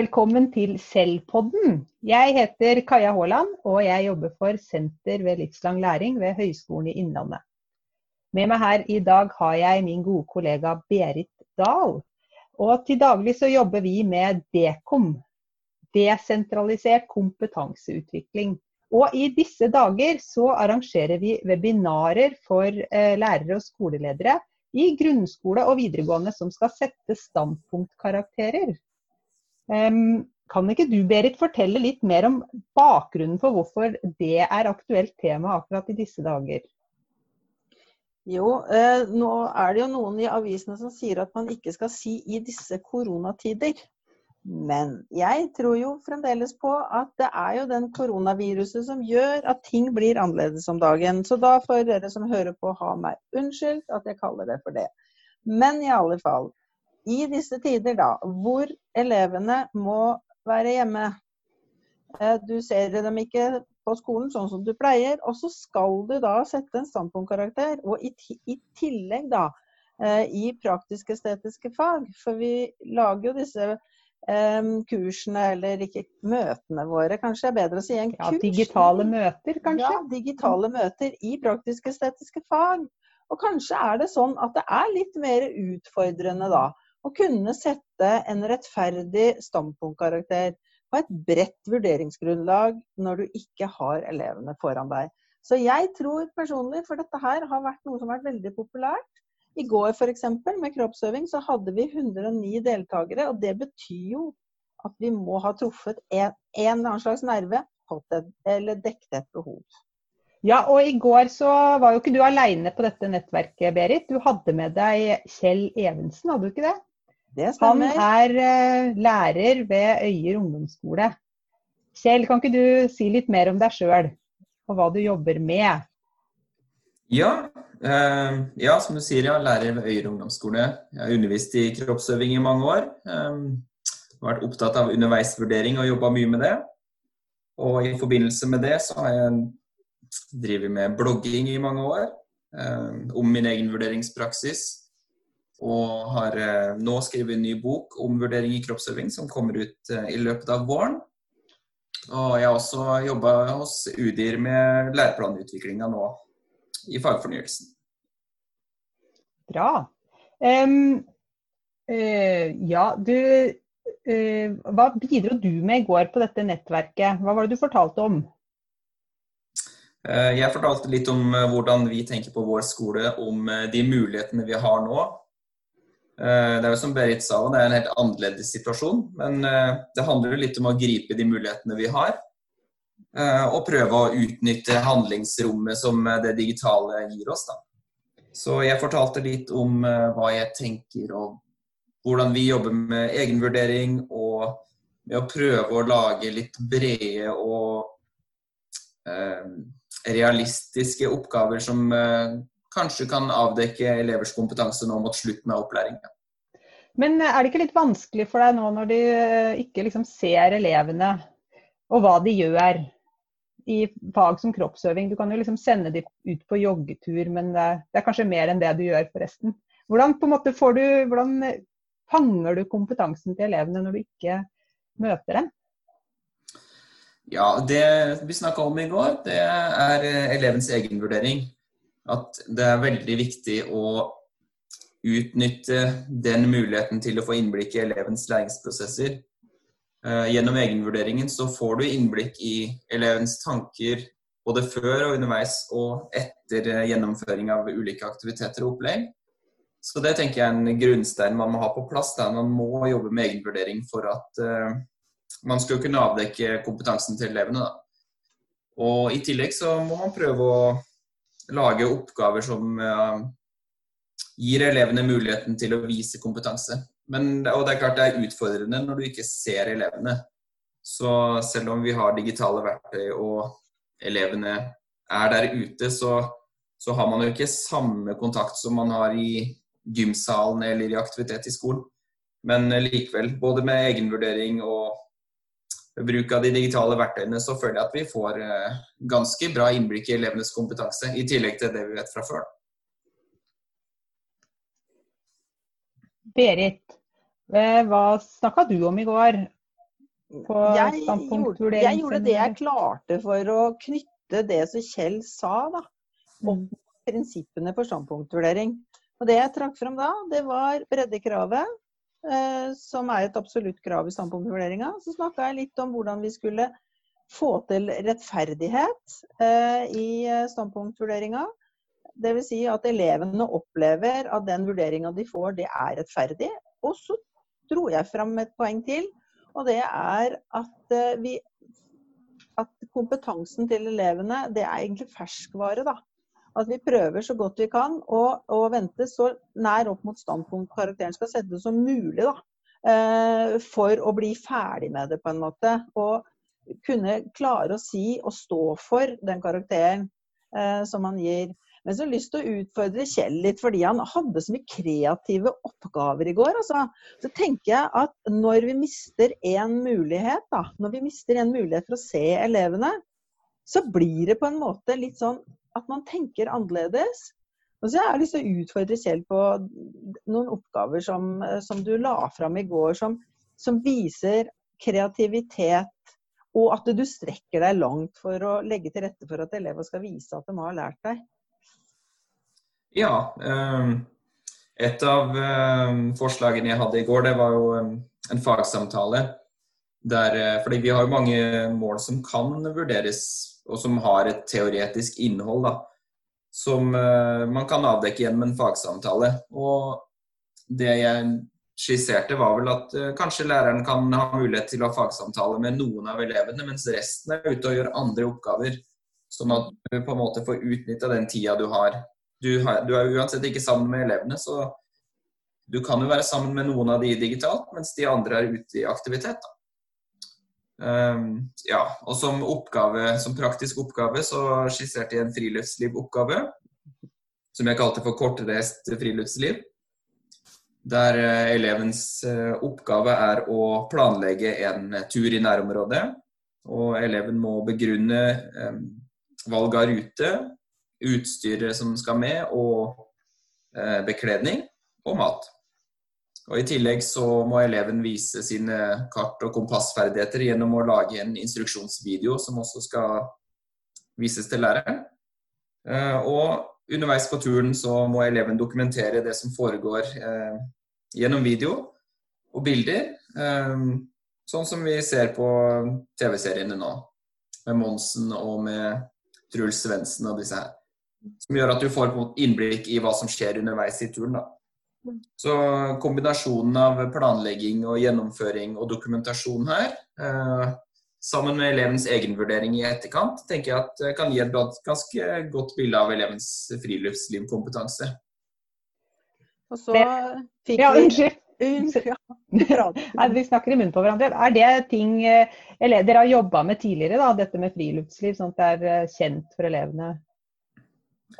velkommen til Selvpodden. Jeg heter Kaja Haaland, og jeg jobber for Senter ved livslang læring ved Høgskolen i Innlandet. Med meg her i dag har jeg min gode kollega Berit Dahl. Og til daglig så jobber vi med DEKOM, desentralisert kompetanseutvikling. Og i disse dager så arrangerer vi webinarer for eh, lærere og skoleledere i grunnskole og videregående som skal sette standpunktkarakterer. Kan ikke du Berit fortelle litt mer om bakgrunnen for hvorfor det er aktuelt tema akkurat i disse dager? Jo, eh, nå er det jo noen i avisene som sier at man ikke skal si i disse koronatider. Men jeg tror jo fremdeles på at det er jo den koronaviruset som gjør at ting blir annerledes om dagen. Så da får dere som hører på ha meg unnskyldt at jeg kaller det for det. Men i alle fall, i disse tider, da, hvor elevene må være hjemme eh, Du ser dem ikke på skolen sånn som du pleier, og så skal du da sette en standpunktkarakter. Og i, i tillegg da eh, i praktisk-estetiske fag, for vi lager jo disse Um, kursene, eller ikke møtene våre, kanskje er bedre å si en kurs. Ja, digitale møter, kanskje? Ja, digitale møter i praktisk-estetiske fag. Og kanskje er det sånn at det er litt mer utfordrende da å kunne sette en rettferdig standpunktkarakter på et bredt vurderingsgrunnlag når du ikke har elevene foran deg. Så jeg tror personlig, for dette her har vært noe som har vært veldig populært. I går f.eks. med kroppsøving så hadde vi 109 deltakere. og Det betyr jo at vi må ha truffet en, en eller annen slags nerve eller dekket et behov. Ja, og i går så var jo ikke du aleine på dette nettverket, Berit. Du hadde med deg Kjell Evensen, hadde du ikke det? Han er uh, lærer ved Øyer ungdomsskole. Kjell, kan ikke du si litt mer om deg sjøl og hva du jobber med? Ja, uh, ja som du sier, jeg er lærer ved Øyer ungdomsskole. Jeg har undervist i kroppsøving i mange år. Um, vært opptatt av underveisvurdering og jobba mye med det. Og i forbindelse med det så har jeg drevet med blogging i mange år. Um, om min egen vurderingspraksis og har eh, nå skrevet en ny bok om vurdering i kroppsøving som kommer ut eh, i løpet av våren. Og jeg har også jobba hos UDIR med læreplanutviklinga nå i fagfornyelsen. Bra. Um, uh, ja, du uh, Hva bidro du med i går på dette nettverket? Hva var det du fortalte om? Jeg fortalte litt om hvordan vi tenker på vår skole, om de mulighetene vi har nå det er jo som Berit sa, det er en helt annerledes situasjon. Men eh, det handler jo litt om å gripe de mulighetene vi har. Eh, og prøve å utnytte handlingsrommet som det digitale gir oss. Da. Så jeg fortalte litt om hva jeg tenker og hvordan vi jobber med egenvurdering. Og med å prøve å lage litt brede og realistiske oppgaver som kanskje kan avdekke elevers kompetanse nå mot slutten av opplæringen. Men er det ikke litt vanskelig for deg nå når du eh, ikke liksom ser elevene og hva de gjør i fag som kroppsøving? Du kan jo liksom sende dem ut på joggetur, men det er, kanskje mer enn det du gjør forresten. Hvordan, du, hvordan fanger du kompetansen til elevene når du ikke møter dem? Ja, Det vi snakka om i går, det er eh, elevens egenvurdering at det er veldig viktig å utnytte den muligheten til å få innblikk i elevens læringsprosesser. Eh, gjennom egenvurderingen så får du innblikk i elevens tanker både før og underveis og etter eh, gjennomføring av ulike aktiviteter og opplegg. Så det tenker jeg er en grunnstein man må ha på plass. Der man må jobbe med egenvurdering for at uh, man skal kunne avdekke kompetansen til elevene. Da. Og I tillegg så må man prøve å lage oppgaver som uh, gir elevene muligheten til å vise kompetanse. Men, og det er klart det er utfordrende når du ikke ser elevene. Så selv om vi har digitale verktøy og elevene er der ute, så, så har man jo ikke samme kontakt som man har i gymsalen eller i aktivitet i skolen. Men likevel, både med egenvurdering og bruk av de digitale verktøyene så føler jeg at vi får eh, ganske bra innblikk i elevenes kompetanse, i tillegg til det vi vet fra før. Berit, eh, hva snakka du om i går? på Jeg gjorde, jeg gjorde det jeg klarte for å knytte det som Kjell sa, da, om Mm. prinsippene for standpunktvurdering. Og det jeg trakk frem da, det var breddekravet, som er et absolutt krav i standpunktvurderinga. Så snakka jeg litt om hvordan vi skulle få til rettferdighet eh, i eh, standpunktvurderinga. Dvs. Si at elevene opplever at den vurderinga de får, det er rettferdig. Og så dro jeg fram et poeng til, og det er at eh, vi at kompetansen til elevene, det er egentlig ferskvare, da. At vi prøver så godt vi kan å, å vente så nær opp mot standpunkt karakteren skal settes som mulig, da. Eh, for å bli ferdig med det, på en måte. Og kunne klare å si og stå for den karakteren eh, som man gir. Men så har jeg lyst til å utfordre Kjell litt, fordi han hadde så mye kreative oppgaver i går. Altså. Så tenker jeg at når vi mister en mulighet, da, når vi mister en mulighet for å se elevene, så blir det på en måte litt sånn at man tenker annerledes. Og så har jeg lyst til å utfordre selv på noen oppgaver som, som du la fram i går, som, som viser kreativitet, og at du strekker deg langt for å legge til rette for at elever skal vise at de har lært deg. Ja. ehm, et av ehm, forslagene jeg hadde i går, det var jo ehm, en fagsamtale. Der, eh, fordi vi har mange mål som kan vurderes, og som har et teoretisk innhold. da, Som uh, man kan avdekke gjennom en fagsamtale. Og det jeg skisserte, var vel at uh, kanskje læreren kan ha mulighet til å ha fagsamtale med noen av elevene, mens resten er ute og gjør andre oppgaver. Sånn at du på en måte får utnytta den tida du har du, har, du er uansett ikke sammen med elevene, så du kan jo være sammen med noen av de digitalt, mens de andre er ute i aktivitet. Da. Um, ja, og som oppgave, som praktisk oppgave så skisserte jeg en friluftslivoppgave, som jeg kalte for kortreist friluftsliv. Der eh, elevens eh, oppgave er å planlegge en tur i nærområdet. Og eleven må begrunne eh, valg av rute, utstyret som skal med, og eh, bekledning og mat. Og I tillegg så må eleven vise sine kart- og kompassferdigheter gjennom å lage en instruksjonsvideo som også skal vises til læreren. Eh, og underveis på turen så må eleven dokumentere det som foregår eh, gjennom video og bilder. Eh, sånn som vi ser på TV-seriene nå, med Monsen og med Truls Svendsen og disse her. Som gjør at du får innblikk i hva som skjer underveis i turen. da. Så kombinasjonen av planlegging og gjennomføring og dokumentasjon her, eh, sammen med elevens egenvurdering i etterkant, tenker jeg at eh, kan gi et ganske godt bilde av elevens friluftslivkompetanse. Og så fikk Ja, vi unnskyld. Unnskyld, ja. Nei, vi snakker i munnen på hverandre. Er det ting eller, dere har jobba med tidligere, da, dette med friluftsliv, sånn at det er eh, kjent for elevene?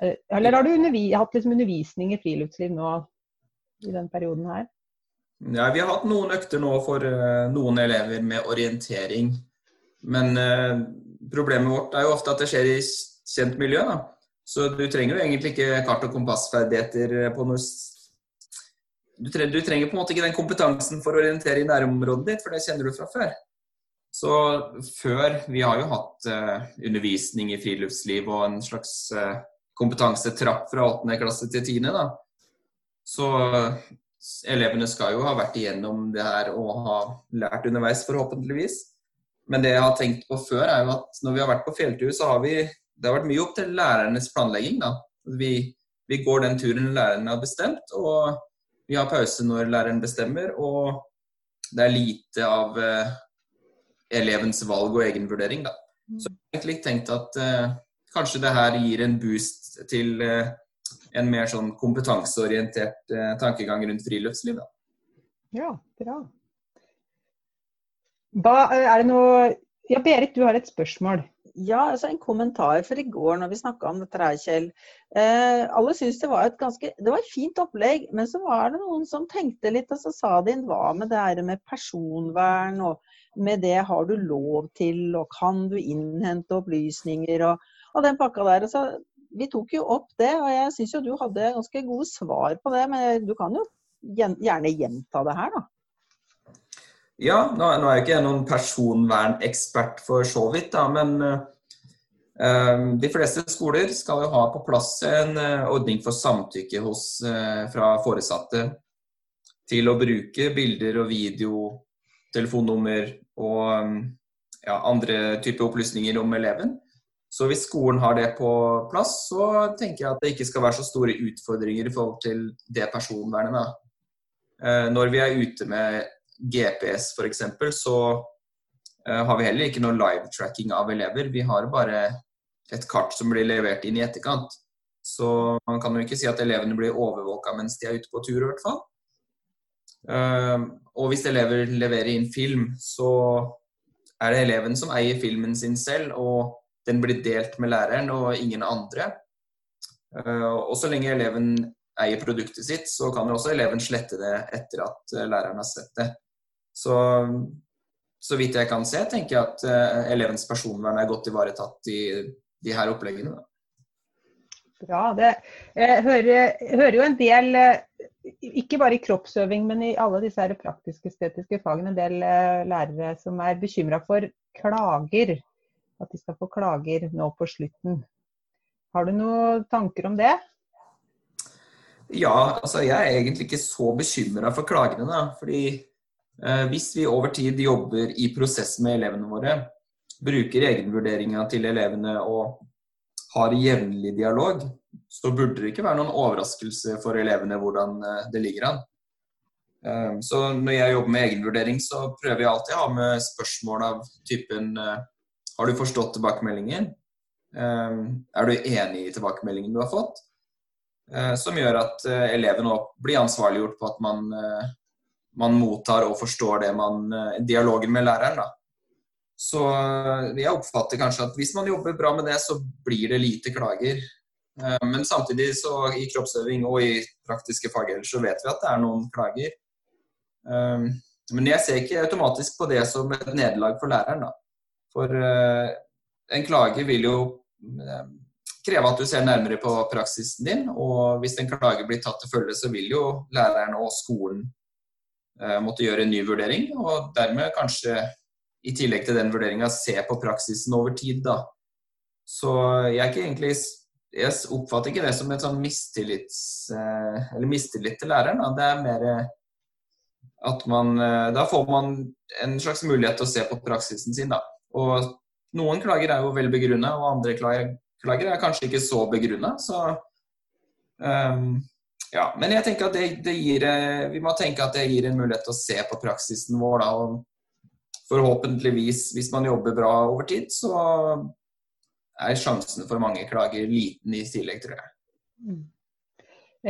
Eh, Eller har du undervi hatt liksom undervisning i friluftsliv nå i den perioden her? Ja, vi har hatt noen økter nå for uh, noen elever med orientering. Men uh, problemet vårt er jo ofte at det skjer i kjent miljø. da. Så du trenger jo egentlig ikke kart- og kompassferdigheter eh, på noe du trenger, du trenger på en måte ikke den kompetansen for å orientere i nærområdet ditt, for det kjenner du fra før. Så før Vi har jo hatt uh, undervisning i friluftsliv og en slags kompetansetrapp fra 8. klasse til 10. da. Så elevene skal jo ha vært igjennom det her og ha lært underveis, forhåpentligvis. Men det jeg har tenkt på før, er jo at når vi har vært på fjelltur, så har vi Det har vært mye opp til lærernes planlegging, da. Vi, vi går den turen læreren har bestemt, og vi har pause når læreren bestemmer. Og det er lite av eh, elevens valg og egenvurdering, da. Så jeg har egentlig tenkt at eh, kanskje det her gir en boost til eh, en mer sånn kompetanseorientert eh, tankegang rundt friluftsliv. Da. Ja, bra. Da eh, er det noe Ja, Berit, du har et spørsmål. Ja, altså en kommentar for i går når vi snakka om dette her, Kjell. Eh, alle syntes det var et ganske Det var et fint opplegg, men så var det noen som tenkte litt, og så sa de hva med det her med personvern, og med det har du lov til, og kan du innhente opplysninger, og, og den pakka der. Og så, vi tok jo opp det, og jeg syns jo du hadde ganske gode svar på det, men du kan jo gjerne gjenta det her, da. Ja, nå, er jeg ikke noen personvernekspert for så vidt, da, men uh, de fleste skoler skal jo ha på plass en uh, ordning for samtykke hos, uh, fra foresatte til å bruke bilder og video, telefonnummer og um, ja, andre typer opplysninger om eleven. Så hvis skolen har det på plass, så tenker jeg at det ikke skal være så store utfordringer i forhold til det personvernet. Da. Når vi er ute med GPS f.eks., så uh, har vi heller ikke noe live-tracking av elever. Vi har bare et kart som blir levert inn i etterkant. Så man kan jo ikke si at elevene blir overvåka mens de er ute på tur, i hvert fall. Uh, og hvis elever leverer inn film, så er det eleven som eier filmen sin selv, og den blir delt med læreren og ingen andre. Uh, og så lenge eleven eier produktet sitt, så kan jo også eleven slette det etter at læreren har sett det. Så så vidt jeg kan se, tenker jeg at uh, elevens personvern er godt ivaretatt i de her oppleggene. Bra. Det, jeg hører, hører, jo en del, eh, ikke bare i kroppsøving, men i alle disse praktisk-estetiske fagene, en del lærere som er bekymra for klager. At de skal få klager nå på slutten. Har du noen tanker om det? Ja, altså jeg er egentlig ikke så bekymra for klagene. da, fordi Eh, hvis vi over tid jobber i prosess med elevene våre, bruker egenvurderinga til elevene og har jevnlig dialog, så burde det ikke være noen overraskelse for elevene hvordan eh, det ligger an. Eh, så når jeg jobber med egenvurdering, så prøver jeg alltid å ha med spørsmål av typen Har du forstått tilbakemeldingen? Er du enig i tilbakemeldingen du har fått? Som gjør at eleven blir ansvarliggjort på at man man mottar og forstår det man eh, dialogen med læreren. da. Så eh, jeg oppfatter kanskje at hvis man jobber bra med det, så blir det lite klager. Eh, men samtidig så i kroppsøving og i praktiske fag ellers så vet vi at det er noen klager. Men jeg ser ikke automatisk på det som et nederlag for læreren. da. For en klage vil jo kreve at du ser nærmere på praksisen din. Og hvis en klage blir tatt til følge, så vil jo læreren og skolen Eh, måtte gjøre en ny vurdering, og dermed kanskje i tillegg til den vurderinga se på praksisen over tid. da. Så jeg er ikke egentlig jeg oppfatter ikke det som et sånn mistillits, eh, mistillit til læreren. Da. Det er mer at man eh, Da får man en slags mulighet til å se på praksisen sin, da. Og noen klager er jo vel begrunna, og andre klager er kanskje ikke så begrunna. Så um, ja, men jeg tenker at det, det, gir, eh, vi må tenke at det gir en mulighet til å se på praksisen vår. Da, og forhåpentligvis, hvis man jobber bra over tid, så er sjansen for mange klager liten i tillegg, tror jeg. Mm.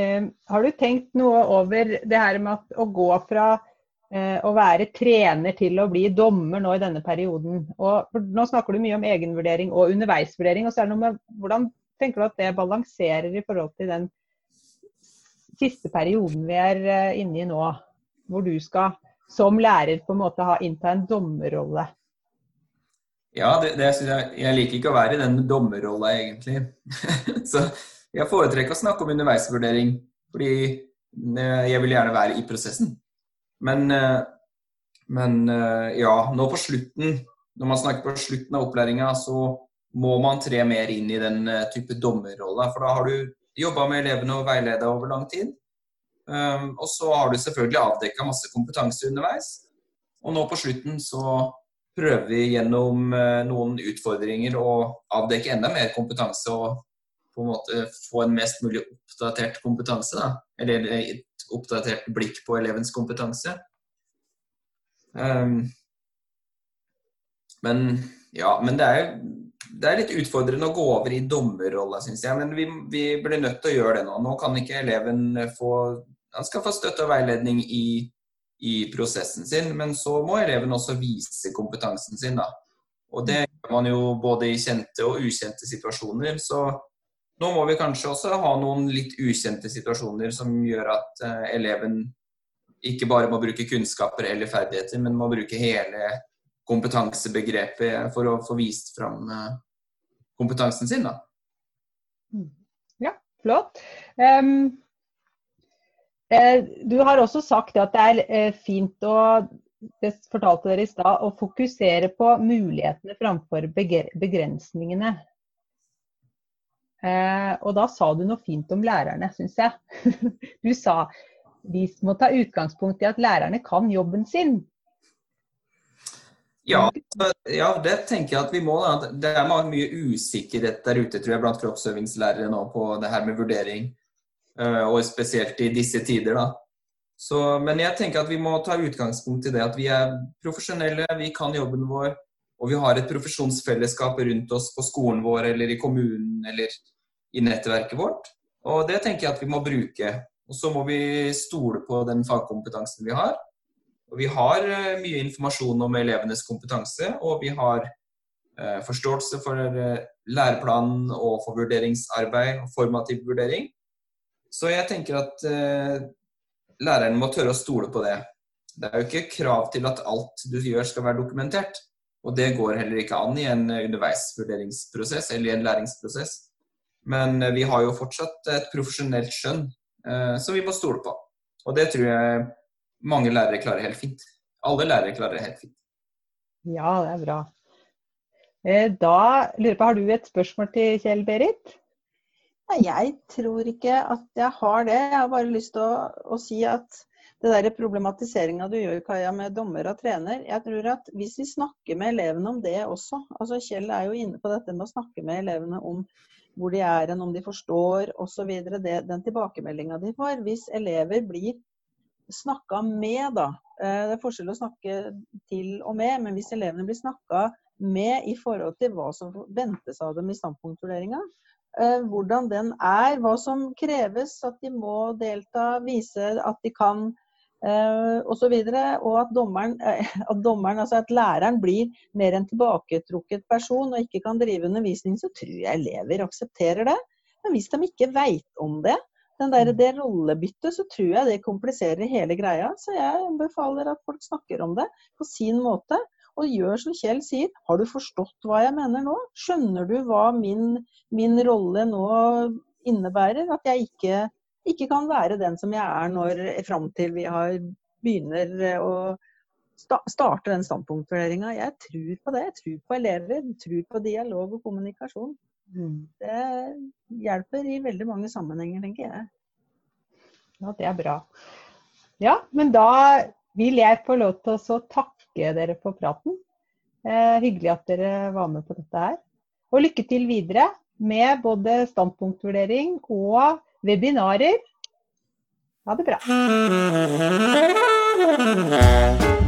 Eh, har du tenkt noe over det her med at, å gå fra å være trener til å bli dommer nå i denne perioden? Og, nå snakker du mye om egenvurdering og underveisvurdering. og så er det noe med Hvordan tenker du at det balanserer i forhold til den siste perioden vi er eh, inne i nå, hvor du skal som lærer på en måte ha innta en dommerrolle? Ja, det, det synes jeg, jeg liker ikke å være i den dommerrolla, egentlig. så jeg foretrekker å snakke om underveisvurdering, fordi eh, jeg vil gjerne være i prosessen. Men, eh, men ja, nå på slutten, når man snakker på slutten av opplæringa, så må man tre mer inn i den type dommerrolle. For da har du jobba med elevene og veileda over lang tid. Um, og så har du selvfølgelig avdekka masse kompetanse underveis. Og nå på slutten så prøver vi gjennom noen utfordringer å avdekke enda mer kompetanse og på en måte få en mest mulig oppdatert kompetanse. Da. Eller oppdatert blikk på elevens kompetanse. Um, men ja, men det er det er litt utfordrende å gå over i dommerrolla, syns jeg. Men vi, vi, blir nødt til å gjøre det nå. Nå kan ikke eleven få Han skal få støtte og veiledning i, i prosessen sin, men så må eleven også vise kompetansen sin, da. Og det gjør man jo både i kjente og ukjente situasjoner. Så nå må vi kanskje også ha noen litt ukjente situasjoner som gjør at uh, eleven ikke bare må bruke kunnskaper eller ferdigheter, men må bruke hele kompetansebegrepet for å få vist fram uh, kompetansen sin. Da. Mm. Ja, flott. Um, du har også sagt at det er eh, fint å det fortalte dere i stad, å fokusere på mulighetene framfor begrensningene. Eh, og da sa du noe fint om lærerne, syns jeg. Du sa vi må ta utgangspunkt i at lærerne kan jobben sin. Ja, ja, det tenker jeg at vi må. Da. Det er mye usikkerhet der ute tror jeg, blant kroppsøvingslærere nå på det her med vurdering. Eh, og spesielt i disse tider. da. Så, men jeg tenker at vi må ta utgangspunkt i det at vi er profesjonelle, vi kan jobben vår. Og vi har et profesjonsfellesskap rundt oss på skolen vår eller i kommunen eller i nettverket vårt. Og det tenker jeg at vi må bruke. Og så må vi stole på den fagkompetansen vi har. Og vi har eh, mye informasjon om elevenes kompetanse, og vi har eh, forståelse for eh, læreplanen og for vurderingsarbeid og formativ vurdering. Så jeg tenker at læreren må tørre å stole på det. Det er jo ikke krav til at alt du gjør skal være dokumentert. Og det går heller ikke an i en underveisvurderingsprosess eller i en læringsprosess. Men vi har jo fortsatt et profesjonelt skjønn som vi må stole på. Og det tror jeg mange lærere klarer helt fint. Alle lærere klarer det helt fint. Ja, det er bra. Eh, da lurer jeg på, Har du et spørsmål til Kjell Berit? Nei, Jeg tror ikke at jeg har det. Jeg har bare lyst til å, å si at det der problematiseringa du gjør Kaja, med dommer og trener, jeg tror at hvis vi snakker med elevene om det også altså Kjell er jo inne på dette med å snakke med elevene om hvor de er, om de forstår osv. Den tilbakemeldinga de får. Hvis elever blir snakka med, da. Eh, det er forskjell å snakke til og med, men hvis elevene blir snakka med i forhold til hva som ventes av dem i standpunktvurderinga, eh, hvordan den er, hva som kreves, at de må delta, vise at de kan Uh, og, så videre, og at dommeren, at dommeren, altså at læreren blir mer en tilbaketrukket person og ikke kan drive undervisning, så tror jeg elever aksepterer det. Men hvis de ikke veit om det, den der, det rollebyttet, så tror jeg det kompliserer hele greia. Så jeg befaler at folk snakker om det på sin måte. Og gjør som Kjell sier, har du forstått hva jeg mener nå? Skjønner du hva min, min rolle nå innebærer? At jeg ikke, ikke, kan være den som jeg er når fram til vi har, begynner å starte den standpunktvurderinga. Jeg tror på det. Jeg tror på elever. Jeg tror på dialog og kommunikasjon. Mm. Det hjelper i veldig mange sammenhenger, tenker jeg. Ja, det er bra. Ja, men da vil jeg få lov til å takke dere for praten. Eh, hyggelig at dere var med på dette her. Og lykke til videre med både standpunktvurdering og webinarer. Ha det bra.